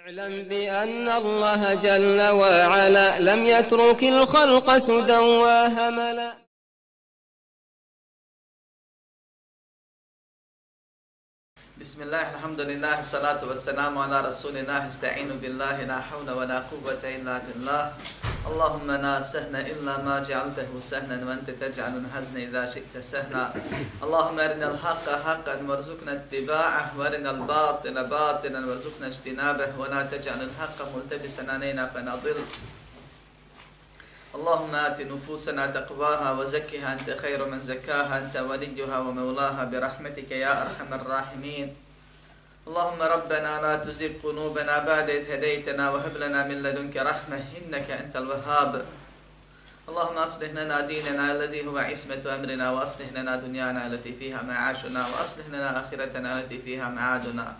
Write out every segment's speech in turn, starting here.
اعلم بأن الله جل وعلا لم يترك الخلق سدى وهملا. بسم الله الحمد لله الصلاة والسلام على رسول الله استعين بالله لا حول ولا قوة إلا بالله اللهم لا سهنا إلا ما جعلته سهنا وأنت تجعل الحزن إذا شئت سهنا اللهم أرنا الحق حقا وارزقنا اتباعه وأرنا الباطل باطلا وارزقنا اجتنابه ولا تجعل الحق ملتبسا علينا فنضل اللهم آت نفوسنا تقواها وزكها أنت خير من زكاها أنت وليها ومولاها برحمتك يا أرحم الراحمين. اللهم ربنا لا تزغ قلوبنا بعد إذ هديتنا وهب لنا من لدنك رحمة إنك أنت الوهاب. اللهم أصلح لنا ديننا الذي هو عصمة أمرنا وأصلح لنا دنيانا التي فيها معاشنا وأصلح لنا آخرتنا التي فيها معادنا.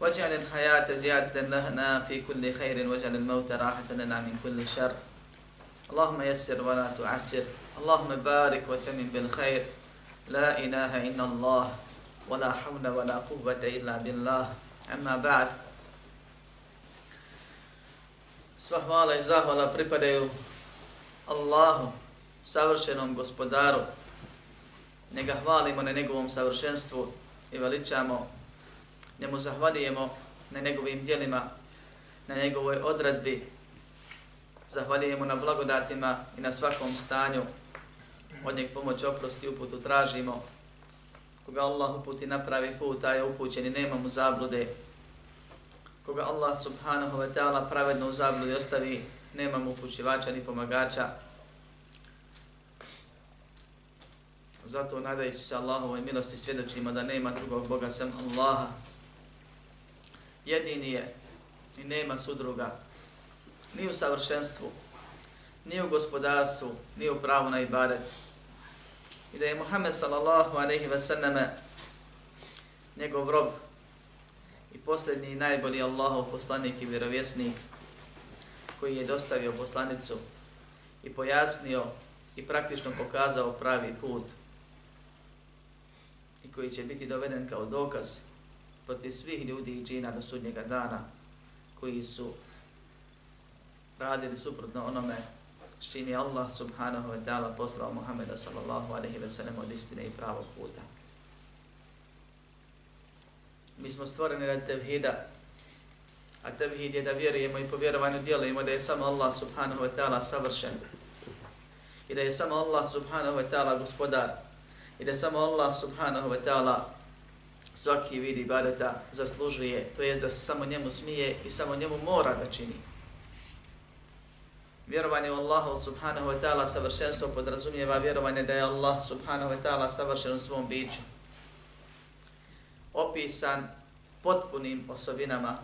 واجعل الحياة زيادة لنا في كل خير واجعل الموت راحة لنا من كل شر. Allahumma yassir wa la tu'assir. Allahumma barik wa tamim bil khair. La ilaha inna Allah wa la hawla wa la quwwata illa billah. Amma ba'd. Sva hvala i zahvala pripadaju Allahu, savršenom gospodaru. Njega hvalimo na njegovom savršenstvu i veličamo. Njemu zahvalijemo na njegovim dijelima, na njegovoj odradbi, zahvaljujemo na blagodatima i na svakom stanju. Od njeg pomoć oprosti uputu tražimo. Koga Allah uputi napravi put, a je upućen i nema mu zablude. Koga Allah subhanahu wa ta'ala pravedno u zabludi ostavi, nema mu upućivača ni pomagača. Zato nadajući se Allahovoj milosti svjedočimo da nema drugog Boga sem Allaha. Jedini je i nema sudruga ni u savršenstvu, ni u gospodarstvu, ni u pravu na ibadet. I da je Muhammed sallallahu alaihi ve sallame njegov rob i posljednji i najbolji Allahov poslanik i vjerovjesnik koji je dostavio poslanicu i pojasnio i praktično pokazao pravi put i koji će biti doveden kao dokaz protiv svih ljudi i džina do sudnjega dana koji su radili suprotno onome s čim je Allah subhanahu wa ta'ala poslao Muhammeda sallallahu alaihi wa sallam od istine i pravog puta. Mi smo stvoreni radi tevhida, a tevhid je da vjerujemo i po vjerovanju djelujemo da je samo Allah subhanahu wa ta'ala savršen i da je samo Allah subhanahu wa ta'ala gospodar i da samo Allah subhanahu wa ta'ala svaki vid ibadeta zaslužuje, to jest da se samo njemu smije i samo njemu mora da čini. Vjerovanje u Allaha subhanahu wa ta'ala savršenstvo podrazumijeva vjerovanje da je Allah subhanahu wa ta'ala savršen u svom biću. Opisan potpunim osobinama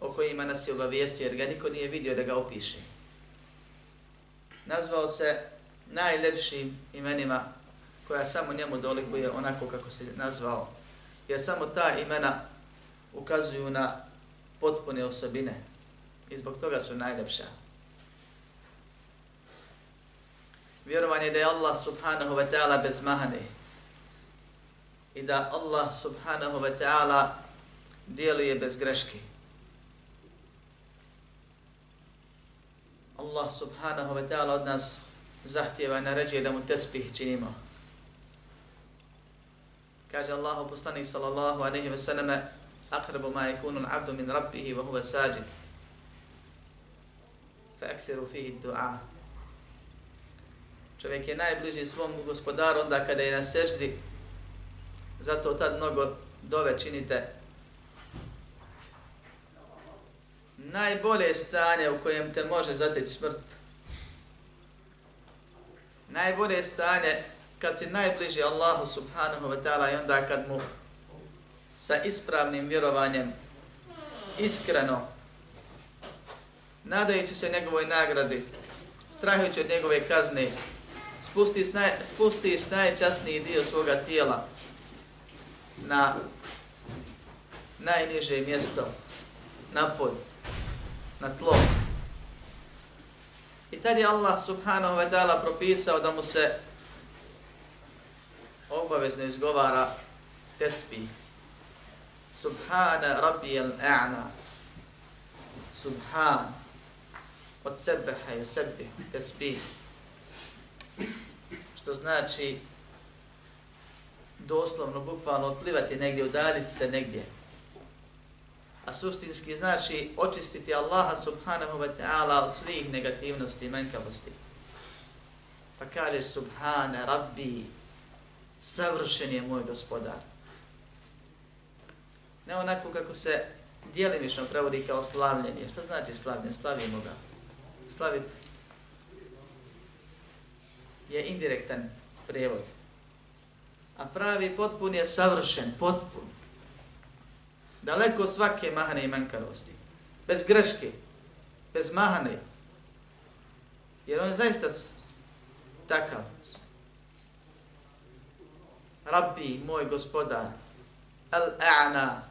o kojima nas je obavijestio jer ga niko nije vidio da ga opiše. Nazvao se najljepšim imenima koja samo njemu dolikuje onako kako se nazvao. Jer samo ta imena ukazuju na potpune osobine i zbog toga su najljepša. Vjerovanje da je Allah subhanahu wa ta'ala bez mahane i da Allah subhanahu wa ta'ala djeluje bez greške. Allah subhanahu wa ta'ala od nas zahtjeva i naređuje da mu tespih činimo. Kaže Allahu poslanik sallallahu alejhi wa sallam "Aqrabu ma yakunu abdu min rabbihi wa huwa sajid. Fa akthiru fihi du'a. Čovjek je najbliži svom gospodaru onda kada je na seždi, zato tad mnogo dove činite. Najbolje stanje u kojem te može zateći smrt. Najbolje stanje kad si najbliži Allahu subhanahu wa ta'ala i onda kad mu sa ispravnim vjerovanjem iskreno nadajući se njegovoj nagradi, strahujući od njegove kazne, spustiš, naj, spustiš najčasniji dio svoga tijela na najniže mjesto, na pod, na tlo. I tad je Allah subhanahu wa ta'ala propisao da mu se obavezno izgovara tesbih. Subhana rabbi al-a'na. subhan, od sebeha i sebi, tesbih, što znači doslovno, bukvalno otplivati negdje, udaljiti se negdje. A suštinski znači očistiti Allaha subhanahu wa ta'ala od svih negativnosti i menkavosti. Pa kaže subhana rabbi, savršen je moj gospodar. Ne onako kako se dijelimično prevodi kao slavljenje. Šta znači slavljen? Slavimo ga. Slaviti je indirektan prevod. A pravi potpun je savršen, potpun. Daleko svake mahane i manjkavosti. Bez greške, bez mahane. Jer on je zaista takav. Rabbi, moj gospodar, al-a'na,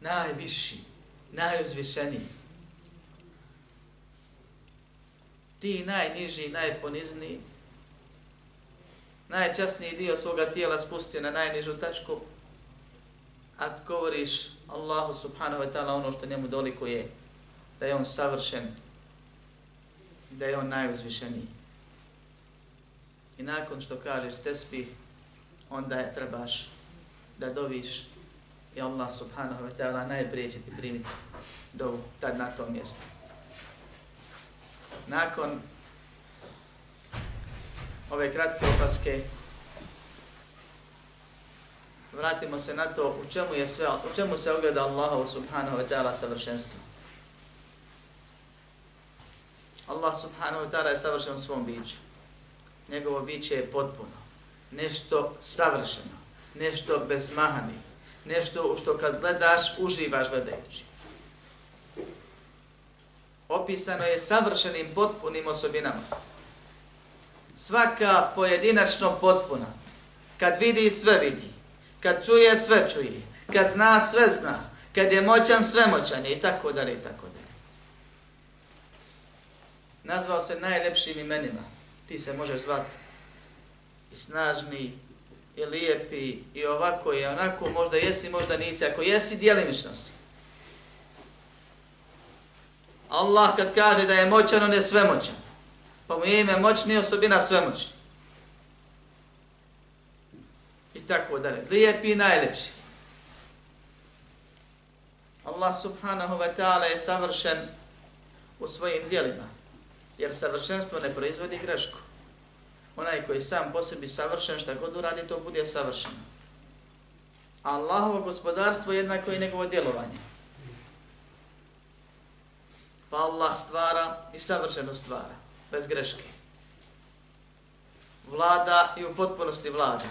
najviši, najuzvišeniji. Ti najniži, najponizniji, najčasniji dio svoga tijela spustio na najnižu tačku, a govoriš Allahu subhanahu wa ta'ala ono što njemu doliko je, da je on savršen, da je on najuzvišeniji. I nakon što kažeš tesbih, onda je trebaš da doviš i Allah subhanahu wa ta'ala najprije će ti primiti do tad na tom mjestu. Nakon ove kratke opaske vratimo se na to u čemu je sve, u čemu se ogleda Allahu subhanahu wa ta'ala savršenstvo. Allah subhanahu wa ta'ala je savršen u svom biću. Njegovo biće je potpuno. Nešto savršeno. Nešto bez mahani. Nešto u što kad gledaš, uživaš gledajući. Opisano je savršenim potpunim osobinama. Svaka pojedinačno potpuna. Kad vidi, sve vidi. Kad čuje, sve čuje. Kad zna, sve zna. Kad je moćan, sve moćan je i tako dalje i tako dalje. Nazvao se najlepšim imenima. Ti se možeš zvati i snažni, i lijepi, i ovako, i onako, možda jesi, možda nisi. Ako jesi, dijelimično si. Allah kad kaže da je moćan, on je svemoćan. Pa mu je ime moćni osobina svemoćni. I tako dalje. Lijepi i najlepši. Allah subhanahu wa ta'ala je savršen u svojim dijelima. Jer savršenstvo ne proizvodi grešku. Onaj koji sam po sebi savršen, šta god uradi, to bude savršeno. Allahovo gospodarstvo jednako i njegovo djelovanje. Pa Allah stvara i savršeno stvara, bez greške. Vlada i u potpunosti vlada.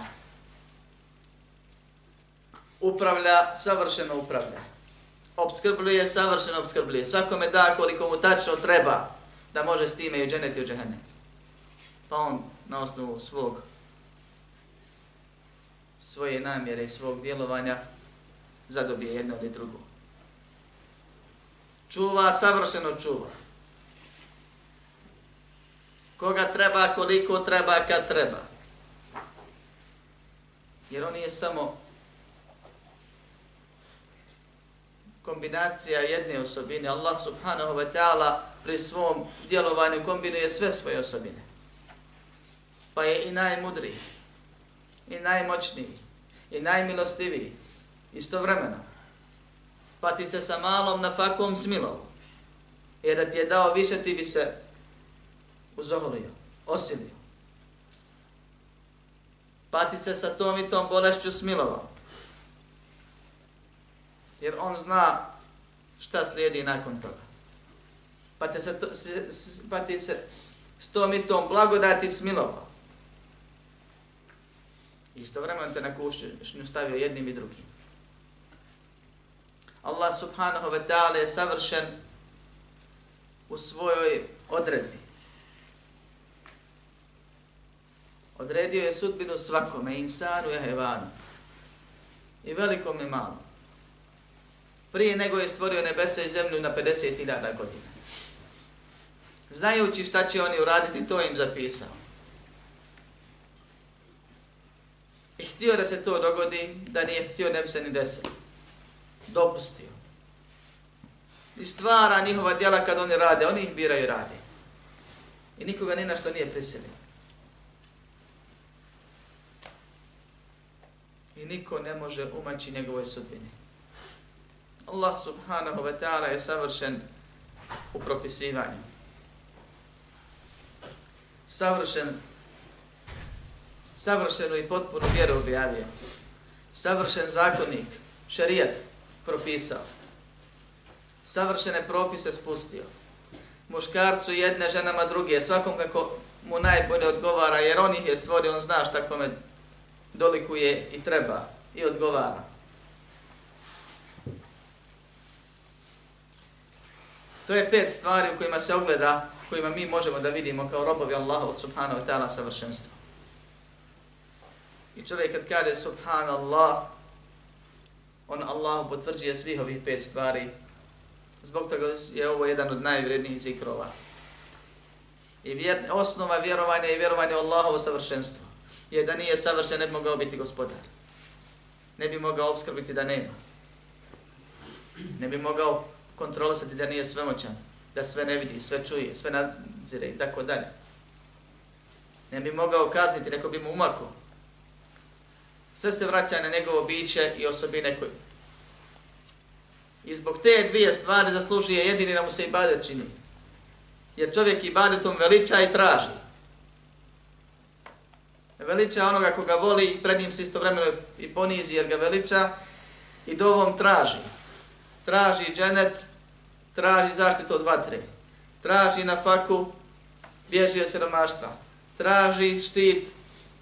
Upravlja, savršeno upravlja. Obskrbljuje, savršeno obskrbljuje. Svakome da koliko mu tačno treba da može s time i u dženeti u džehennem. Pa on na osnovu svog svoje namjere i svog djelovanja zadobije jedno ili drugo čuva, savršeno čuva. Koga treba, koliko treba, kad treba. Jer on je samo kombinacija jedne osobine. Allah subhanahu wa ta'ala pri svom djelovanju kombinuje sve svoje osobine. Pa je i najmudriji, i najmoćniji, i najmilostiviji, istovremeno pa ti se sa malom na fakom smilovo. Jer da ti je dao više, ti bi se uzoholio, osilio. Pa ti se sa tom i tom bolešću smilovao. Jer on zna šta slijedi nakon toga. Pa, te se, to, pa ti se s tom i tom blagodati smilovao. Istovremeno te na kušnju stavio jednim i drugim. Allah subhanahu wa ta'ala je savršen u svojoj odredbi. Odredio je sudbinu svakome, insanu i hevanu. I velikom i malom. Prije nego je stvorio nebesa i zemlju na 50.000 godina. Znajući šta će oni uraditi, to im zapisao. I htio da se to dogodi, da nije htio, ne bi se ni desilo dopustio. i stvara njihova djela kad oni rade, oni ih biraju i rade. I nikoga ni na što nije prisilio. I niko ne može umaći njegovoj sudbini. Allah subhanahu wa ta'ala je savršen u propisivanju. Savršen savršenu i potpunu vjeru objavio. Savršen zakonnik, šarijat, propisao. Savršene propise spustio. Muškarcu jedne, ženama druge, svakom kako mu najbolje odgovara, jer on ih je stvorio, on zna šta kome dolikuje i treba i odgovara. To je pet stvari u kojima se ogleda, kojima mi možemo da vidimo kao robovi Allaha subhanahu wa ta'ala savršenstvo. I čovjek kad kaže subhanallah, on Allahu potvrđuje svih ovih pet stvari. Zbog toga je ovo jedan od najvrednijih zikrova. I vjer, osnova vjerovanja i vjerovanja u Allahovo savršenstvo je da nije savršen, ne bi mogao biti gospodar. Ne bi mogao obskrbiti da nema. Ne bi mogao kontrolisati da nije svemoćan, da sve ne vidi, sve čuje, sve nadzire i tako dalje. Ne bi mogao kazniti, neko bi mu umakao. Sve se vraća na njegovo biće i osobine koje. I zbog te dvije stvari zaslužuje jedini da mu se ibadet čini. Jer čovjek ibadetom veliča i traži. Veliča onoga koga voli i pred njim se istovremeno i ponizi jer ga veliča i dovom traži. Traži dženet, traži zaštitu od vatre. Traži na faku, bježi od siromaštva. Traži štit,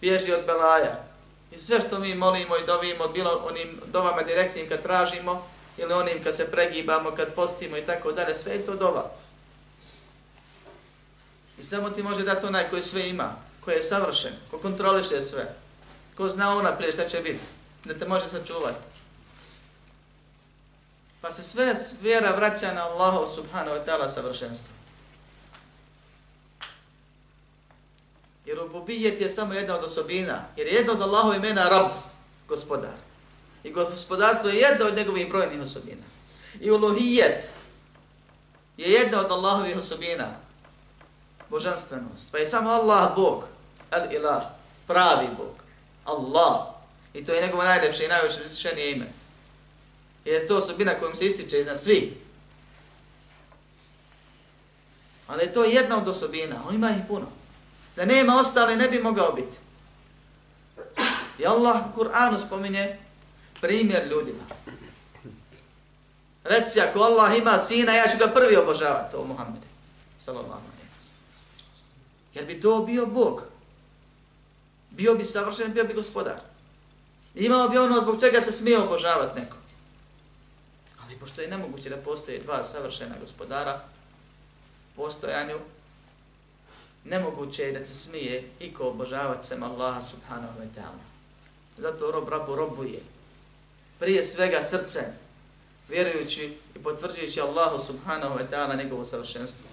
bježi od belaja. I sve što mi molimo i dovimo, bilo onim dovama direktnim kad tražimo, ili onim kad se pregibamo, kad postimo i tako dalje, sve je to dova. I samo ti može dati onaj koji sve ima, koji je savršen, ko kontroliše sve, ko zna ona prije šta će biti, da te može sačuvati. Pa se sve vjera vraća na Allahu subhanahu wa ta'ala savršenstvo. Jer rububijet je samo jedna od osobina. Jer je jedna od Allahov imena Rab, gospodar. I gospodarstvo je jedna od njegovih brojnih osobina. I uluhijet je jedna od Allahovih osobina. Božanstvenost. Pa je samo Allah Bog. El ilah. Pravi Bog. Allah. I to je njegovo najljepše i najvišenije ime. I je to osobina kojom se ističe iznad svi. Ali je to jedna od osobina. On ima ih puno. Da nema ostale ne bi mogao biti. I Allah u Kur'anu spominje primjer ljudima. Reci, ako Allah ima sina, ja ću ga prvi obožavati, o Muhammede. Sallallahu alaihi wa Jer bi to bio Bog. Bio bi savršen, bio bi gospodar. Imao bi ono zbog čega se smije obožavati neko. Ali pošto je nemoguće da postoje dva savršena gospodara, postojanju nemoguće je da se smije i ko obožavati sem Allaha subhanahu wa ta'ala. Zato rob rabu robuje. Prije svega srcem, vjerujući i potvrđujući Allahu subhanahu wa ta'ala njegovo savršenstvo.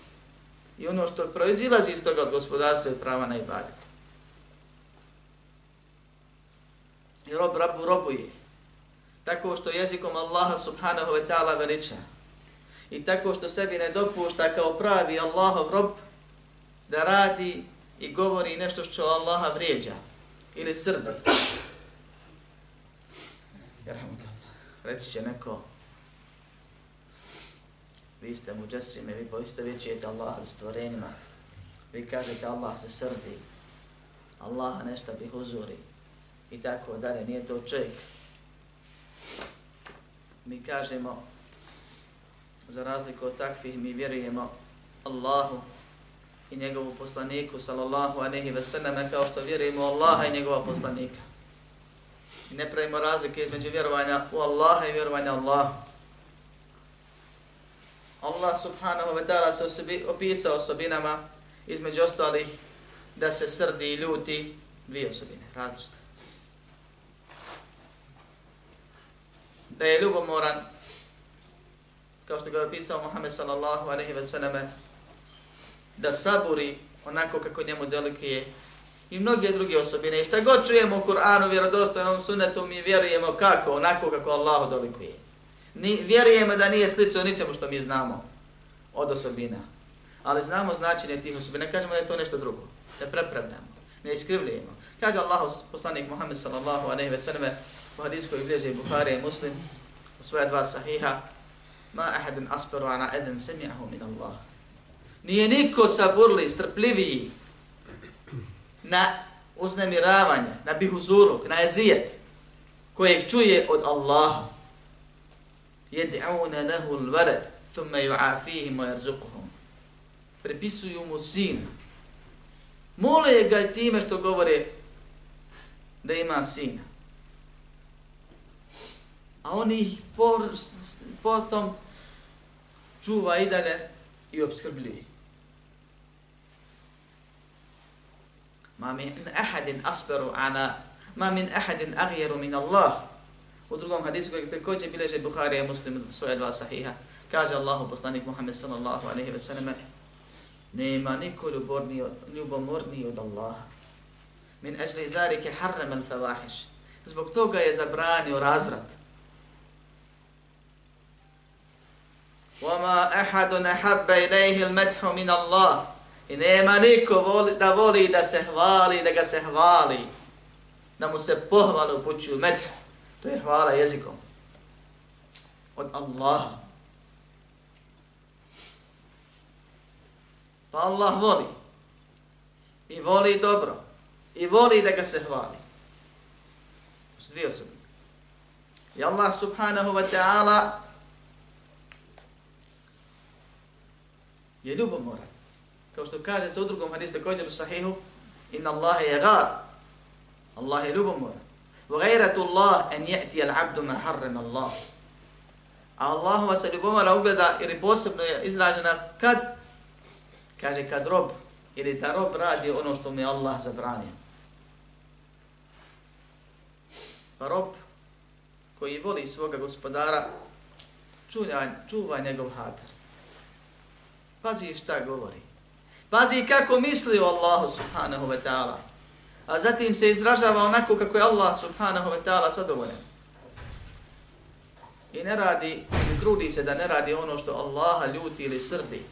I ono što proizilazi iz toga od gospodarstva je prava na ibadet. I rob rabu robuje. Tako što jezikom Allaha subhanahu wa ta'ala veliča. I tako što sebi ne dopušta kao pravi Allahov rob, da radi i govori nešto što Allaha vrijeđa ili srdi. Reći će neko, vi ste muđasime, vi poiste Allaha za stvorenima. Vi kažete Allah se srdi, Allaha nešto bi huzuri i tako dalje, nije to čovjek. Mi kažemo, za razliku od takvih, mi vjerujemo Allahu i njegovu poslaniku sallallahu alejhi ve sallam, kao što vjerujemo u Allaha i njegova poslanika. I ne pravimo razlike između vjerovanja u Allaha i vjerovanja u Allaha. Allah subhanahu wa ta'ala se osobi, opisao osobinama između ostalih da se srdi i ljuti dvije osobine, različite. Da je ljubomoran, kao što ga je opisao Muhammed sallallahu alaihi wa sallam, da saburi onako kako njemu delikuje i mnoge druge osobine. I šta god čujemo u Kur'anu, vjerodostojnom sunetu, mi vjerujemo kako, onako kako Allah dolikuje. Ni, vjerujemo da nije slično ničemu što mi znamo od osobina. Ali znamo značenje tih osobina. Kažemo da je to nešto drugo. Da prepravljamo. Ne iskrivljujemo. Kaže Allah, poslanik Muhammed sallallahu aleyhi ve sallame, u hadijskoj bilježi Bukhari i Muslim u svoja dva sahiha ma ahadun asperu ana eden semi'ahu min Allah. Nije niko saburli, strpljiviji na uznemiravanje, na bihuzuruk, na ezijet kojeg čuje od Allaha. Jed'auna lahu al-walad thumma yu'afihim wa yarzuquhum. Prepisuju mu sin. Mole ga time što govore da ima sina. A on ih por, potom čuva i dalje i obskrbljuje. Ma min ahadin asperu ana, ma min ahadin agjeru min Allah. U drugom hadisu kojeg također bileže Bukhari i Muslim svoje dva sahiha, kaže Allahu poslanik Muhammed sallallahu alaihi wa sallam, nema niko ljubomorniji od Allaha. Min ajli dharike harram al fawahish. Zbog toga je zabranio razvrat. وَمَا أَحَدٌ أَحَبَّ إِلَيْهِ الْمَدْحُ مِنَ اللَّهِ I nema niko voli, da voli da se hvali, da ga se hvali. Da mu se pohvali upućuju medh. To je hvala jezikom. Od Allaha. Pa Allah voli. I voli dobro. I voli da ga se hvali. To su dvije osobe. I Allah subhanahu wa ta'ala je ljubomoran. Kao što kaže se u drugom hadisu također u sahihu, inna Allahe je gar. Allah je ljubomoran. Wa gajratu Allah en je'ti al abdu ma harrem Allah. A Allahova se ljubomora ugleda ili posebno je izražena kad kaže kad rob ili da rob radi ono što mi Allah zabranio. Pa rob koji voli svoga gospodara čuva, čuva njegov hadar. Pazi šta govori. Pazi kako misli o Allahu subhanahu wa ta'ala. A zatim se izražava onako kako je Allah subhanahu wa ta'ala zadovoljan. I ne radi, ne trudi se da ne radi ono što Allaha ljuti ili srdi.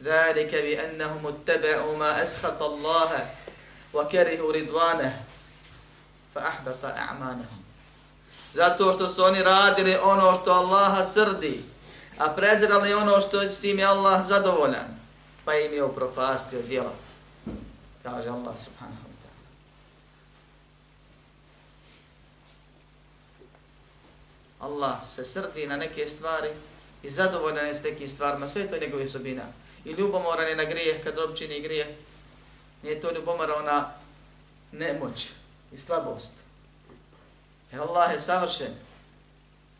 Zalika bi annahum ittaba'u ma ashata Allah wa karihu ridwanahu fa ahbata a'manahum. Zato što su oni radili ono što Allaha srdi, a prezirali ono što s tim je Allah zadovoljan pa im je upropastio djela. Kaže Allah subhanahu wa ta'ala. Allah se srdi na neke stvari i zadovoljan je s nekim stvarima, sve to njegove osobina i ljubomoran je na grijeh kad rob čini grijeh. Nije to ljubomora na nemoć i slabost. Jer Allah je savršen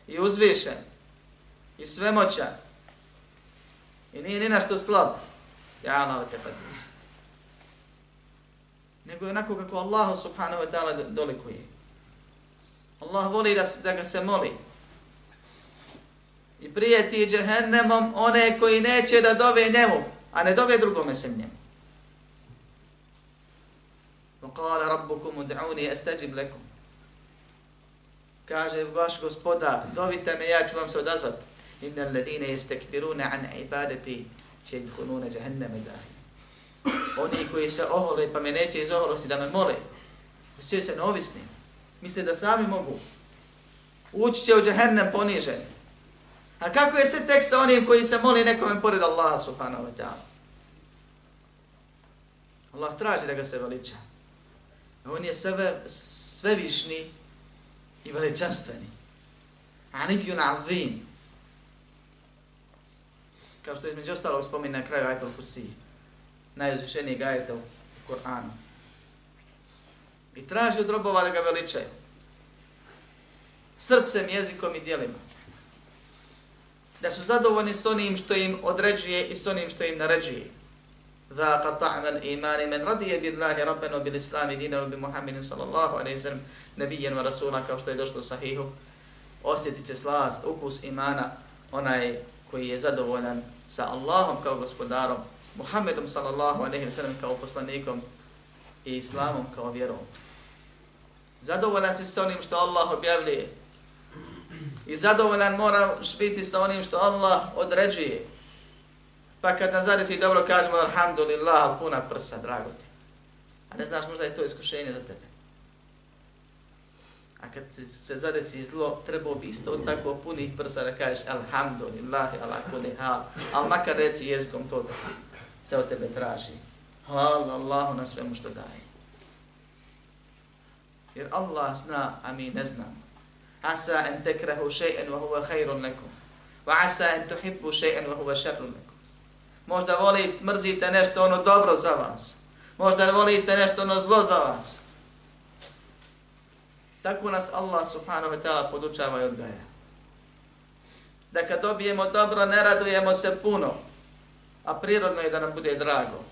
i uzvišen i svemoćan i nije ni što slab. Ja ono te padis. Nego je onako kako Allah subhanahu wa ta'ala dolikuje. Allah voli da, da ga se moli i prijeti džehennemom one koji neće da dove njemu, a ne dove drugome sem njemu. وقال ربكم ادعوني استجب لكم kaže vaš gospodar dovite me ja ću vam se odazvat inna alladine yastakbiruna an ibadati yadkhuluna jahannama dahi. oni koji se ohole pa me neće iz oholosti da me mole osjećaju se neovisni, misle da sami mogu ući će u džehennem poniženi A kako je se tek sa onim koji se moli nekome pored Allaha subhanahu wa ta'ala? Allah traži da ga se veliča. On je sve, svevišni i veličanstveni. Anifjun azim. Kao što je između ostalog spominje na kraju ajta Kursi, Najuzvišenijeg ajta u Koranu. I traži od robova da ga veličaju. Srcem, jezikom i dijelima da su zadovoljni s onim što im određuje i s onim što im naređuje. Za qata'na al-iman man radiya billahi rabban wa bil islam dinan wa bi Muhammedin sallallahu alayhi wa sallam nabiyyan wa rasula kao što je došlo u sahihu. Osjetit će slast, ukus imana onaj koji je zadovoljan sa Allahom kao gospodarom, Muhammedom sallallahu alaihi wa sallam kao poslanikom i islamom kao vjerom. Zadovoljan si sa onim što Allah objavljuje I zadovoljan moraš biti sa onim što Allah određuje. Pa kad nas zadesi dobro kažemo alhamdulillah, puna prsa, drago ti. A ne znaš možda je to iskušenje za tebe. A kad se zadesi zlo, trebao bi isto tako punih prsa da kažeš alhamdulillah, ala kuli hal. Ali makar reci jezikom to da se od tebe traži. Hvala Allahu na svemu što daje. Jer Allah zna, a mi ne znamo. Asa en tekrahu še'en wa huwa khairun lakum. Wa asa en tuhibbu še'en wa huwa šarrun lakum. Možda volite, mrzite nešto ono dobro za vas. Možda volite nešto ono zlo za vas. Tako nas Allah subhanahu wa ta'ala podučava i odgaja. Da kad dobijemo dobro, ne radujemo se puno, a prirodno je da nam bude drago.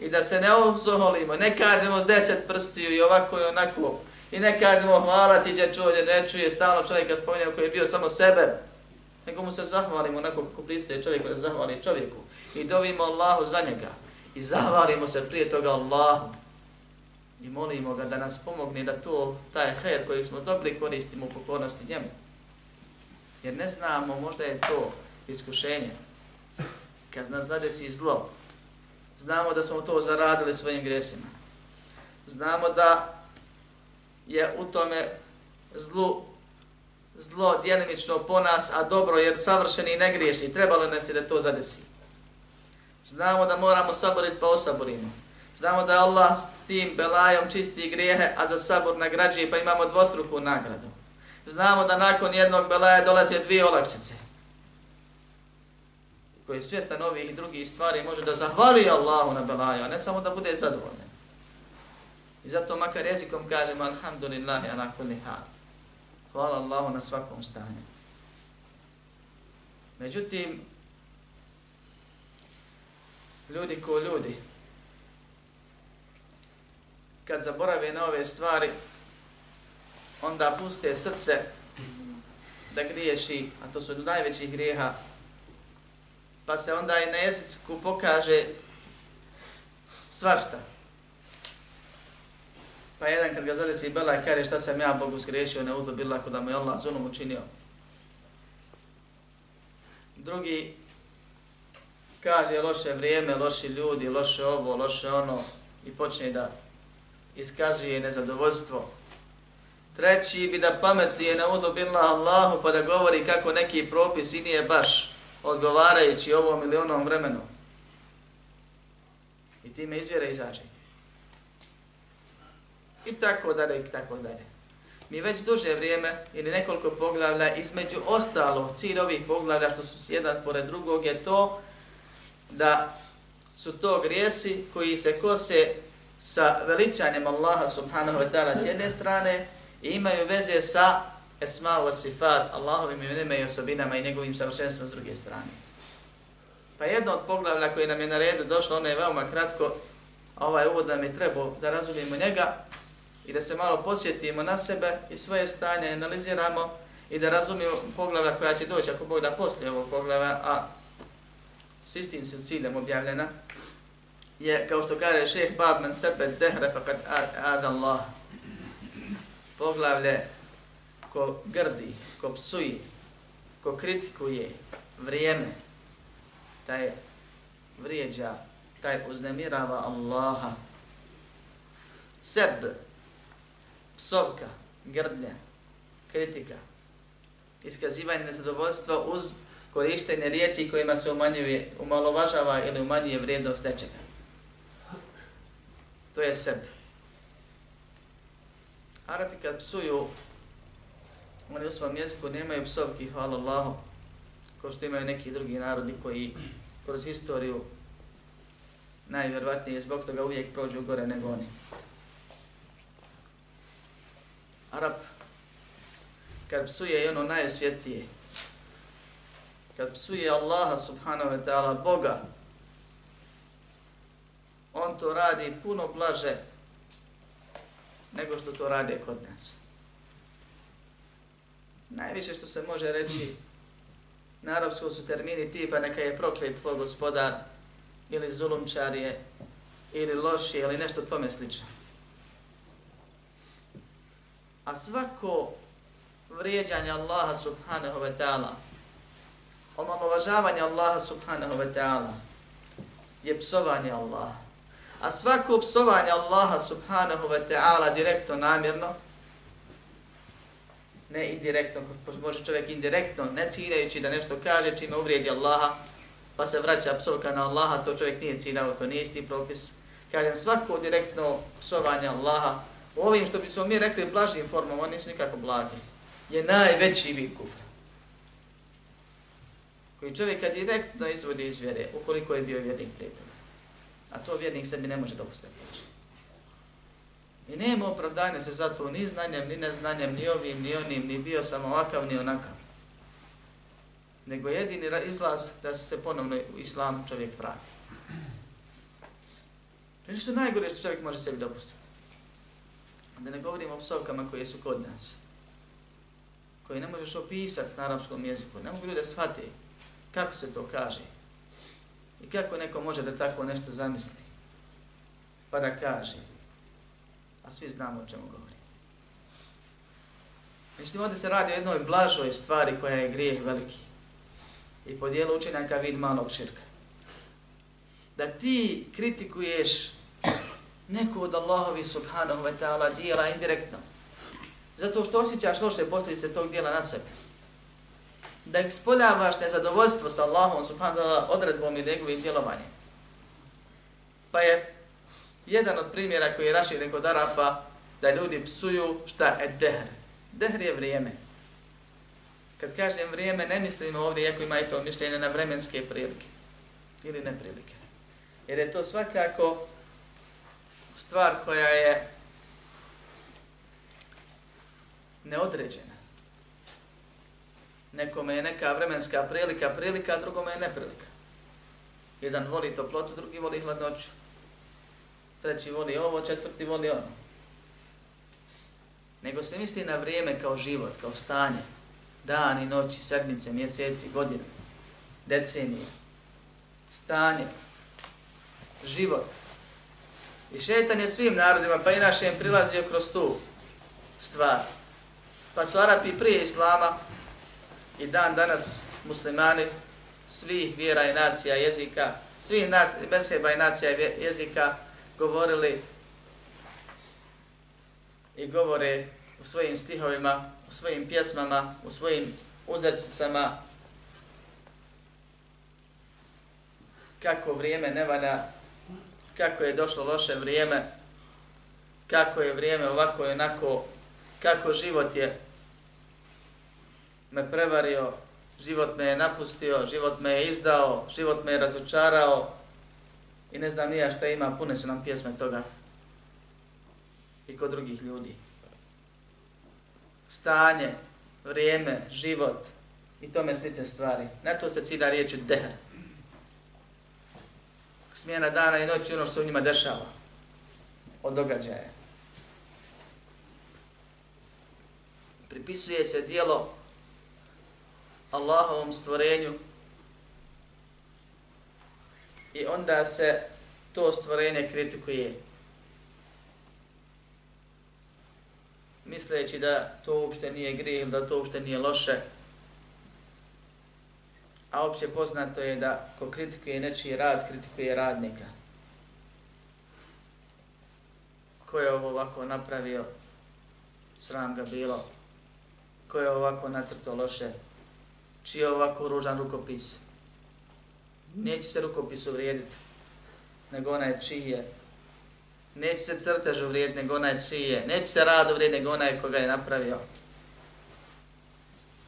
I da se ne ozoholimo, ne kažemo s deset prstiju i ovako i onako. I ne kažemo hvala ti će čovjek, ne čuje stalno čovjeka spominjao koji je bio samo sebe. Nego mu se zahvalimo onako kako pristoje čovjek da zahvali čovjeku. I dovimo Allahu za njega. I zahvalimo se prije toga Allahu i molimo ga da nas pomogne da to, taj her koji smo dobili koristimo u pokornosti njemu. Jer ne znamo, možda je to iskušenje. Kad nas zadesi zlo, znamo da smo to zaradili svojim gresima. Znamo da je u tome zlu, zlo djelimično po nas, a dobro jer savršeni i negriješni, trebalo nas je da to zadesi. Znamo da moramo saboriti pa osaborimo. Znamo da Allah s tim belajom čisti grijehe, a za sabor nagrađuje, pa imamo dvostruku nagradu. Znamo da nakon jednog belaja dolaze dvije olakšice. Koji je svjestan ovih i drugih stvari može da zahvali Allahu na belaju, a ne samo da bude zadovoljen. I zato makar jezikom kažemo Alhamdulillahi ala kulli hal. Hvala Allahu na svakom stanju. Međutim, ljudi ko ljudi, kad zaborave na ove stvari, onda puste srce da griješi, a to su najveći grijeha, pa se onda i na jeziku pokaže svašta. Pa jedan kad ga zadesi Bela i kaže šta sam ja Bogu zgrešio, ne uzo bila da mu je Allah zunom učinio. Drugi kaže loše vrijeme, loši ljudi, loše ovo, loše ono i počne da iskazuje nezadovoljstvo. Treći bi da pametuje na udu billah Allahu pa da govori kako neki propis i nije baš odgovarajući ovom ili onom vremenu. I time izvjera izađe. I tako dalje, i tako dalje. Mi već duže vrijeme ili nekoliko poglavlja, između ostalog cilj ovih poglavlja što su jedan pored drugog je to da su to grijesi koji se kose sa veličanjem Allaha subhanahu wa ta'ala s jedne strane i imaju veze sa esma wa sifat Allahovim imenima i osobinama i njegovim savršenstvom s druge strane. Pa jedno od poglavlja koje nam je na redu došlo, ono je veoma kratko, a ovaj uvod nam je trebao da razumijemo njega i da se malo posjetimo na sebe i svoje stanje analiziramo i da razumijemo poglavlja koja će doći ako Bog da poslije ovog poglavlja, a s istim su ciljem objavljena, je, kao što kaže šeheh Bab men sebe dehre faqad ad Allah. Poglavlje ko grdi, ko psuje, ko kritikuje vrijeme, taj vrijeđa, taj uznemirava Allaha. Seb, psovka, grdnja, kritika, iskazivanje nezadovoljstva uz korištenje riječi kojima se umanjuje, umalovažava ili umanjuje vrijednost nečega to je seb. Arapi kad psuju, oni u svom jeziku nemaju psovki, hvala Allahu, kao što imaju neki drugi narodi koji kroz historiju najvjerovatnije zbog toga uvijek prođu gore nego oni. Arab, kad psuje i ono najsvjetije, kad psuje Allaha subhanahu wa ta'ala, Boga, on to radi puno blaže nego što to radi kod nas. Najviše što se može reći na arapskom su termini tipa neka je proklet tvoj gospodar ili zulumčar je ili loši ili nešto tome slično. A svako vrijeđanje Allaha subhanahu wa ta'ala, omalovažavanje Allaha subhanahu wa ta'ala, je psovanje Allaha. A svako psovanje Allaha subhanahu wa ta'ala direktno, namjerno, ne indirektno, može čovjek indirektno, ne ciljajući da nešto kaže čime uvrijedi Allaha, pa se vraća psovka na Allaha, to čovjek nije ciljao, to nije isti propis. Kažem, svako direktno psovanje Allaha, u ovim što bismo mi rekli blažnim formom, oni nisu nikako blagi, je najveći vid kufra. Koji čovjeka direktno izvodi iz vjere, ukoliko je bio vjernik prije. A to vjernik sebi ne može dopustiti. I nema opravdanja se za to ni znanjem, ni neznanjem, ni ovim, ni onim, ni bio sam ovakav, ni onakav. Nego jedini izlaz da se ponovno u islam čovjek vrati. To je nešto najgore što čovjek može sebi dopustiti. Da ne govorimo o psovkama koje su kod nas. Koje ne možeš opisati na arapskom jeziku. Ne mogu ljudi da shvate kako se to kaže. I kako neko može da tako nešto zamisli. Pa da kaže. A svi znamo o čemu govori. Međutim, ovdje se radi o jednoj blažoj stvari koja je grijeh veliki. I po dijelu učenjaka vid malog širka. Da ti kritikuješ neko od Allahovi subhanahu wa ta'ala dijela indirektno. Zato što osjećaš loše posljedice tog dijela na sebe. Da ispoljavaš nezadovoljstvo sa Allahom subhanahu wa odredbom i njegovim djelovanjem. Pa je jedan od primjera koji je raširen kod Arapa da ljudi psuju šta je dehr. Dehr je vrijeme. Kad kažem vrijeme, ne mislim ovdje, iako ima i to mišljenje, na vremenske prilike ili neprilike. Jer je to svakako stvar koja je neodređena. Nekome je neka vremenska prilika prilika, a drugome je neprilika. Jedan voli toplotu, drugi voli hladnoću. Treći voli ovo, četvrti voli ono. Nego se misli na vrijeme kao život, kao stanje. Dani, noći, sedmice, mjeseci, godine, decenije. Stanje. Život. I šetan je svim narodima, pa i našem prilazio kroz tu stvar. Pa su Arapi prije Islama i dan danas muslimani svih vjera i nacija jezika, svih nacija, i nacija jezika govorili i govore u svojim stihovima, u svojim pjesmama, u svojim uzrcicama kako vrijeme ne valja kako je došlo loše vrijeme, kako je vrijeme ovako i onako, kako život je me prevario, život me je napustio, život me je izdao, život me je razočarao i ne znam nija šta ima, pune su nam pjesme toga i kod drugih ljudi. Stanje, vrijeme, život i tome slične stvari. Na to se cilja riječi dehr smjena dana i noći ono što se u njima dešava od događaja. Pripisuje se dijelo Allahovom stvorenju. I onda se to stvorenje kritikuje. Misleći da to uopšte nije grijeh, da to uopšte nije loše, a opće poznato je da ko kritikuje nečiji rad, kritikuje radnika. Ko je ovo ovako napravio, sram ga bilo, ko je ovako nacrto loše, čiji je ovako ružan rukopis. Neće se rukopis uvrijediti, nego onaj čiji je. Neće se crtež uvrijediti, nego onaj čiji je. Neće se rad uvrijediti, nego onaj koga je napravio.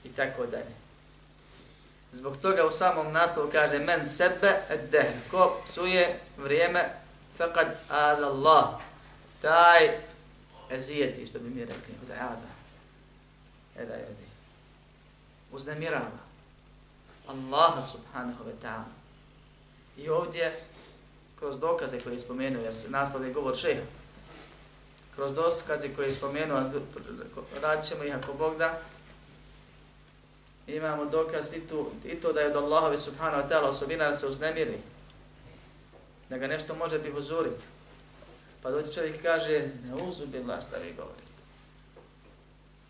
I tako dalje. Zbog toga u samom nastavu kaže men sebe et dehr. Ko psuje vrijeme, faqad ad Allah. Taj ezijeti, što bi mi rekli, da je ada. E da je odi. Uznemirava. Allaha subhanahu wa ta'ala. I ovdje, kroz dokaze koje je spomenuo, jer se naslov je govor šeha, kroz dokaze koje je spomenuo, radit ćemo ih ako Bog da, imamo dokaz i, tu, i to da je od Allahovi subhanahu wa ta'ala osobina da se uznemiri. Da ga nešto može bi uzuriti. Pa dođe čovjek kaže, ne uzubila šta vi govorite.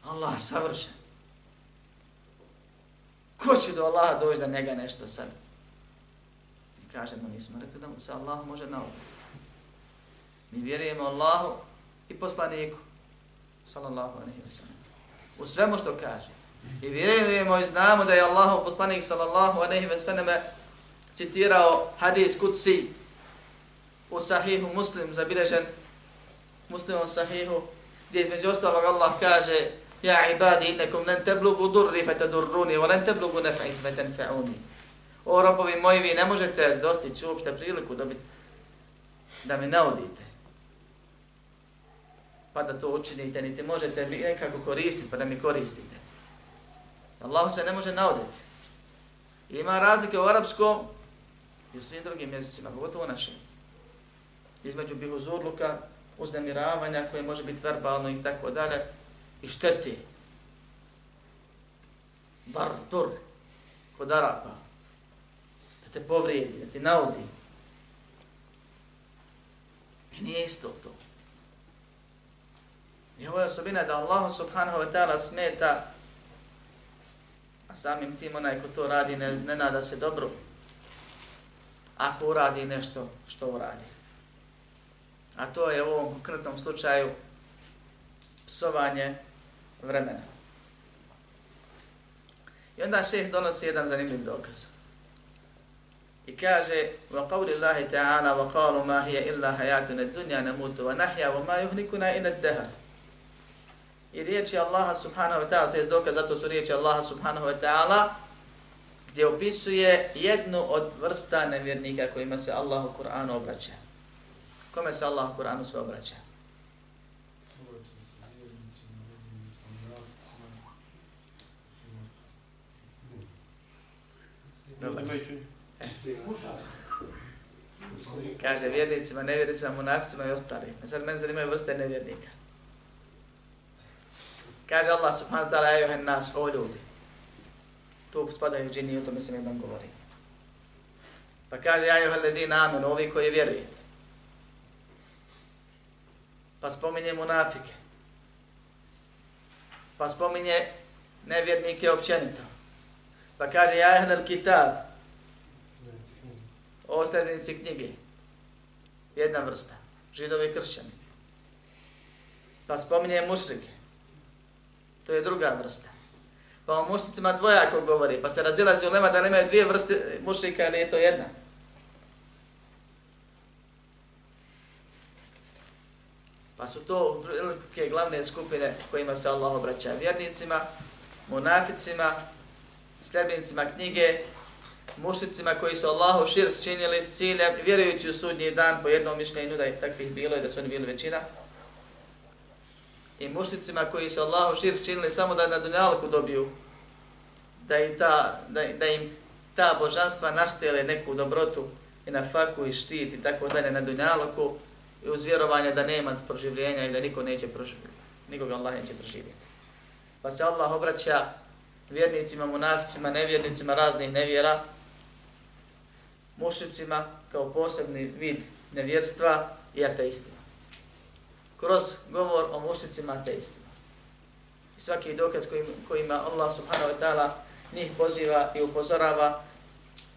Allah savršen. Ko će do Allaha doći da njega nešto sad? I kažemo, nismo rekli da mu se Allah može nauditi. Mi vjerujemo Allahu i poslaniku, sallallahu alaihi wa sallam, u svemu što kaže. I vjerujemo i znamo da je Allahu poslanik, sallallahu alaihi wa sallam, citirao hadis kutsi u sahihu muslim, zabilježen muslimom sahihu, gdje između ostalog Allah kaže Ja ibadi innekum len teblugu durri fe tedurruni, wa len teblugu. O robovi moji, vi ne možete dostići uopšte priliku da, bi, da mi naudite. Pa da to učinite, niti možete mi nekako koristiti, pa da mi koristite. Allah se ne može nauditi. Ima razlike u arapskom i u svim drugim mjesecima, pogotovo našim. Između bihuzurluka, uznemiravanja koje može biti verbalno i tako dalje, i štete. Dar, dur, kod Arapa. Da te povrijedi, da ti naudi. I nije isto to. I ovo je osobina da Allah subhanahu wa ta'ala smeta, a samim tim onaj ko to radi ne, ne nada se dobro, ako uradi nešto što uradi. A to je u ovom konkretnom slučaju psovanje vremena. I onda šeh donosi jedan zanimljiv dokaz. I kaže, wa qawli Allahi ta'ala, wa qalu ma hiya illa hayatuna dunya namutu wa nahya wa ma yuhlikuna illa ad-dahr. I riječi Allaha subhanahu wa ta'ala, to je dokaz, zato su riječi Allaha subhanahu wa ta'ala, gdje opisuje jednu od vrsta nevjernika kojima se Allah u Kur'anu obraća. Kome se Allah u Kur'anu sve obraća? Kaže vjernicima, nevjernicima, munaficima i ostali. A sad meni zanimaju vrste nevjernika. Kaže Allah subhanahu wa ta'ala, ajuhen nas, o ljudi. Tu spadaju džini i o tome se mi vam govori. Pa kaže, ajuhen ledina amen, ovi koji vjerujete. Pa spominje munafike. Pa spominje nevjernike općenito. Pa kaže, ja ehnel kitab, ostavljenici knjige, jedna vrsta, židovi i kršćani. Pa spominje mušrike, to je druga vrsta. Pa o mušnicima dvojako govori, pa se razilazi u lema da nemaju dvije vrste mušrika ili je to jedna. Pa su to velike glavne skupine kojima se Allah obraća vjernicima, munaficima, sljedbenicima knjige, mušicima koji su Allahu širk činili s ciljem, vjerujući u sudnji dan po jednom mišljenju da je takvih bilo i da su oni bili većina, i mušicima koji su Allahu širk činili samo da na dunjalku dobiju, da, i ta, da, da im ta božanstva naštele neku dobrotu i na faku i štit i tako dalje na dunjalku i uz vjerovanje da nema proživljenja i da niko neće proživjeti, nikoga Allah neće proživjeti. Pa se Allah obraća vjernicima, munaficima, nevjernicima raznih nevjera, mušicima kao posebni vid nevjerstva i ateistima. Kroz govor o mušicima ateistima. I svaki dokaz kojim, kojima Allah subhanahu wa ta'ala njih poziva i upozorava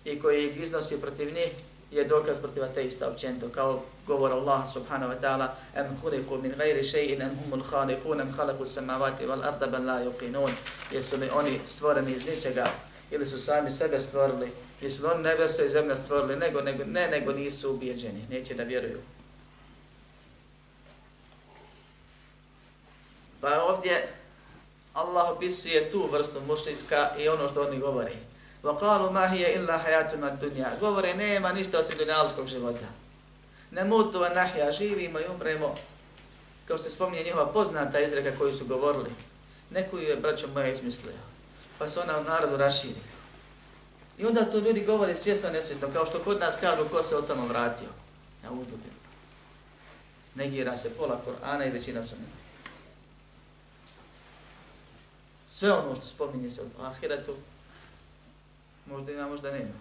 i koji ih iznosi protiv njih, je dokaz protiv ateista općenito, kao govor Allah subhanahu wa ta'ala em khuliqu min ghairi shay'in am humul khaliqun em khalaqu samawati wal arda ben la yuqinun. Jesu li oni stvoreni iz ničega ili su sami sebe stvorili? Jesu li oni nebesa i zemlja stvorili? Nego, nego ne nego nisu ubijeđeni neće da vjeruju. Pa ovdje Allah opisuje tu vrstu mušnicka i ono što oni govori وقالوا ما هي الا حياتنا الدنيا govore nema ništa osim dunjalskog života ne mutu wa nahya živimo i umremo kao što se spominje njihova poznata izreka koju su govorili neko je braćo moja izmislio pa se ona u narodu raširi i onda to ljudi govore svjesno nesvjesno kao što kod nas kažu ko se od tamo vratio na udubi negira se pola Korana i većina sunneta sve ono što spominje se od ahiretu Možda ima, možda nema.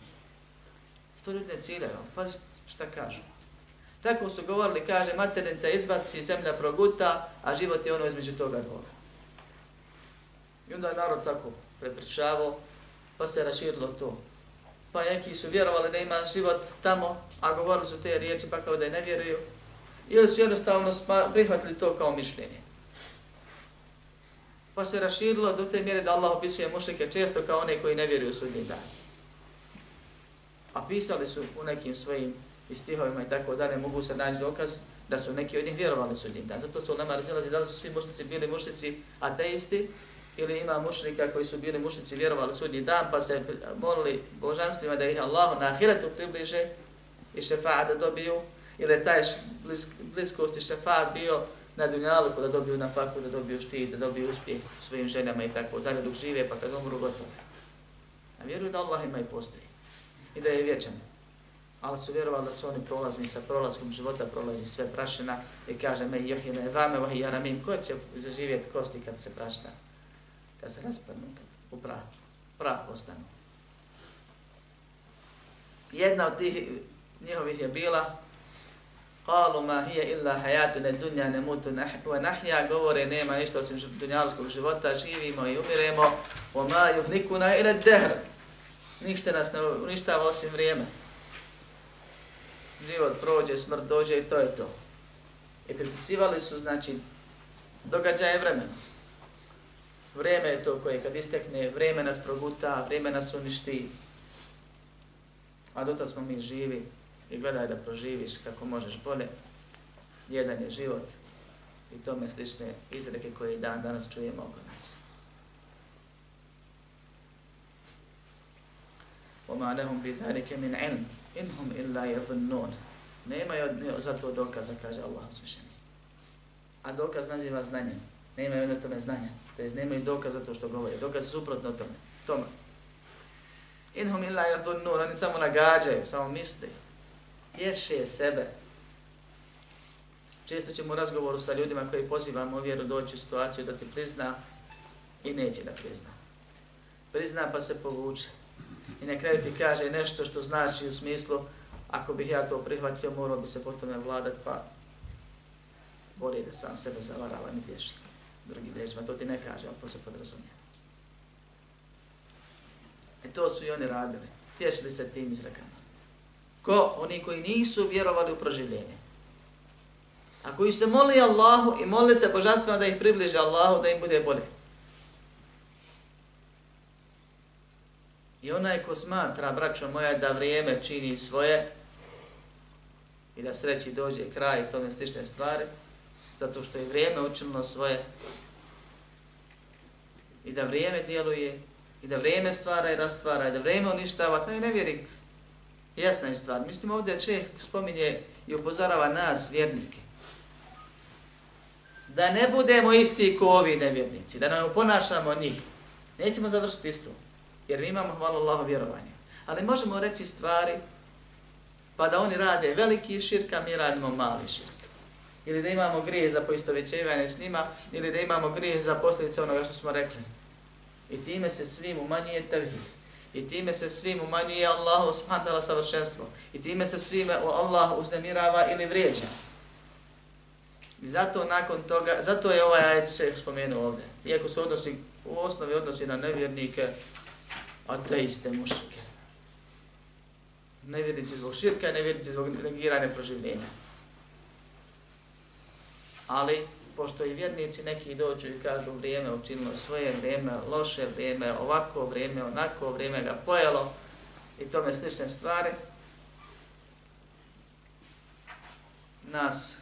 To ljudi ne ciljaju, pazi šta kažu. Tako su govorili, kaže, maternica izbaci, zemlja proguta, a život je ono između toga dvoga. I onda je narod tako prepričavao pa se raširilo to. Pa neki su vjerovali da ima život tamo, a govorili su te riječi pa kao da je ne vjeruju. Ili su jednostavno prihvatili to kao mišljenje. Pa se raširilo do te mjere da Allah opisuje mušlike često kao one koji ne vjeruju u sudnji dan. A pisali su u nekim svojim stihovima i tako da ne mogu se naći dokaz da su neki od njih vjerovali sudnji dan. Zato su u nama razilazi da li su svi mušnici bili mušnici ateisti ili ima mušnika koji su bili mušnici vjerovali sudnji dan pa se molili božanstvima da ih Allah na ahiretu približe i šefaat da dobiju ili taj blisk, bliskost i šefaat bio na dunjalu da dobiju na faku, da dobiju štit, da dobiju uspjeh svojim ženama i tako dalje dok žive pa kad umru gotovo. A vjeruju da Allah ima i postoji i da je vječan. Ali su vjerovali da su oni prolazni sa prolazkom života, prolazi sve prašina i kaže me johine vame vahi jaramim, ko će zaživjeti kosti kad se prašta, kad se raspadnu, kad u prah, prah postanu. Jedna od tih njihovih je bila Kalu ma hije illa hayatu ne dunja ne mutu wa nahja, govore nema ništa osim dunjalskog života, živimo i umiremo, wa ma yuhnikuna ila dehr. Ništa nas ne uništava osim vrijeme. Život prođe, smrt dođe i to je to. I pripisivali su, znači, događaje vremena. Vrijeme je to koje kad istekne, vrijeme nas proguta, vrijeme nas uništi. A dotad smo mi živi, i gledaj da proživiš kako možeš bolje. Jedan je život i tome slične izreke koje dan danas čujemo oko nas. وَمَا لَهُمْ بِذَلِكَ مِنْ عِلْمٍ إِنْهُمْ إِلَّا يَظُنُّونَ Nema za to dokaza, kaže Allah uzvišeni. A dokaz naziva znanjem. Nema ono tome znanja. To je nemaju dokaz za to što govore. Dokaz suprotno tome. Tome. Inhum illa yadhunnun, oni samo nagađaju, samo misle tješe sebe. Često ćemo u razgovoru sa ljudima koji pozivamo vjeru doći u situaciju da ti prizna i neće da prizna. Prizna pa se povuče. I na kraju ti kaže nešto što znači u smislu ako bih ja to prihvatio, morao bi se potom vladat, pa bolje da sam sebe zavarava, ne tješi. Drugi rečima, to ti ne kaže, ali to se podrazumije. E to su i oni radili. Tješili se tim izrekama. Ko? Oni koji nisu vjerovali u proživljenje. A koji se moli Allahu i moli se božanstvima da ih približe Allahu, da im bude bolje. I onaj ko smatra, braćo moja, da vrijeme čini svoje i da sreći dođe kraj i tome slične stvari, zato što je vrijeme učinilo svoje i da vrijeme djeluje i da vrijeme stvara i rastvara i da vrijeme uništava, to je nevjerik Jasna je stvar. Mislim, ovdje čeh spominje i upozorava nas, vjernike. Da ne budemo isti ko ovi nevjernici, da ne ponašamo njih. Nećemo završiti isto, jer mi imamo, hvala Allah, vjerovanje. Ali možemo reći stvari, pa da oni rade veliki širk, a mi radimo mali širk. Ili da imamo grije za poistovećevanje s njima, ili da imamo grije za posljedice onoga što smo rekli. I time se svim umanjuje tevhid. I time se svim umanjuje Allahu subhanahu ta'ala savršenstvo. I time se svime Allah uznemirava ili vrijeđa. I zato nakon toga, zato je ovaj ajet se spomenuo ovdje. Iako se odnosi, u osnovi odnosi na nevjernike, ateiste, mušike. Nevjernici zbog širka, nevjernici zbog negiranja proživljenja. Ali pošto i vjernici neki dođu i kažu vrijeme učinilo svoje vrijeme, loše vrijeme, ovako vrijeme, onako vrijeme ga pojelo i tome slične stvari, nas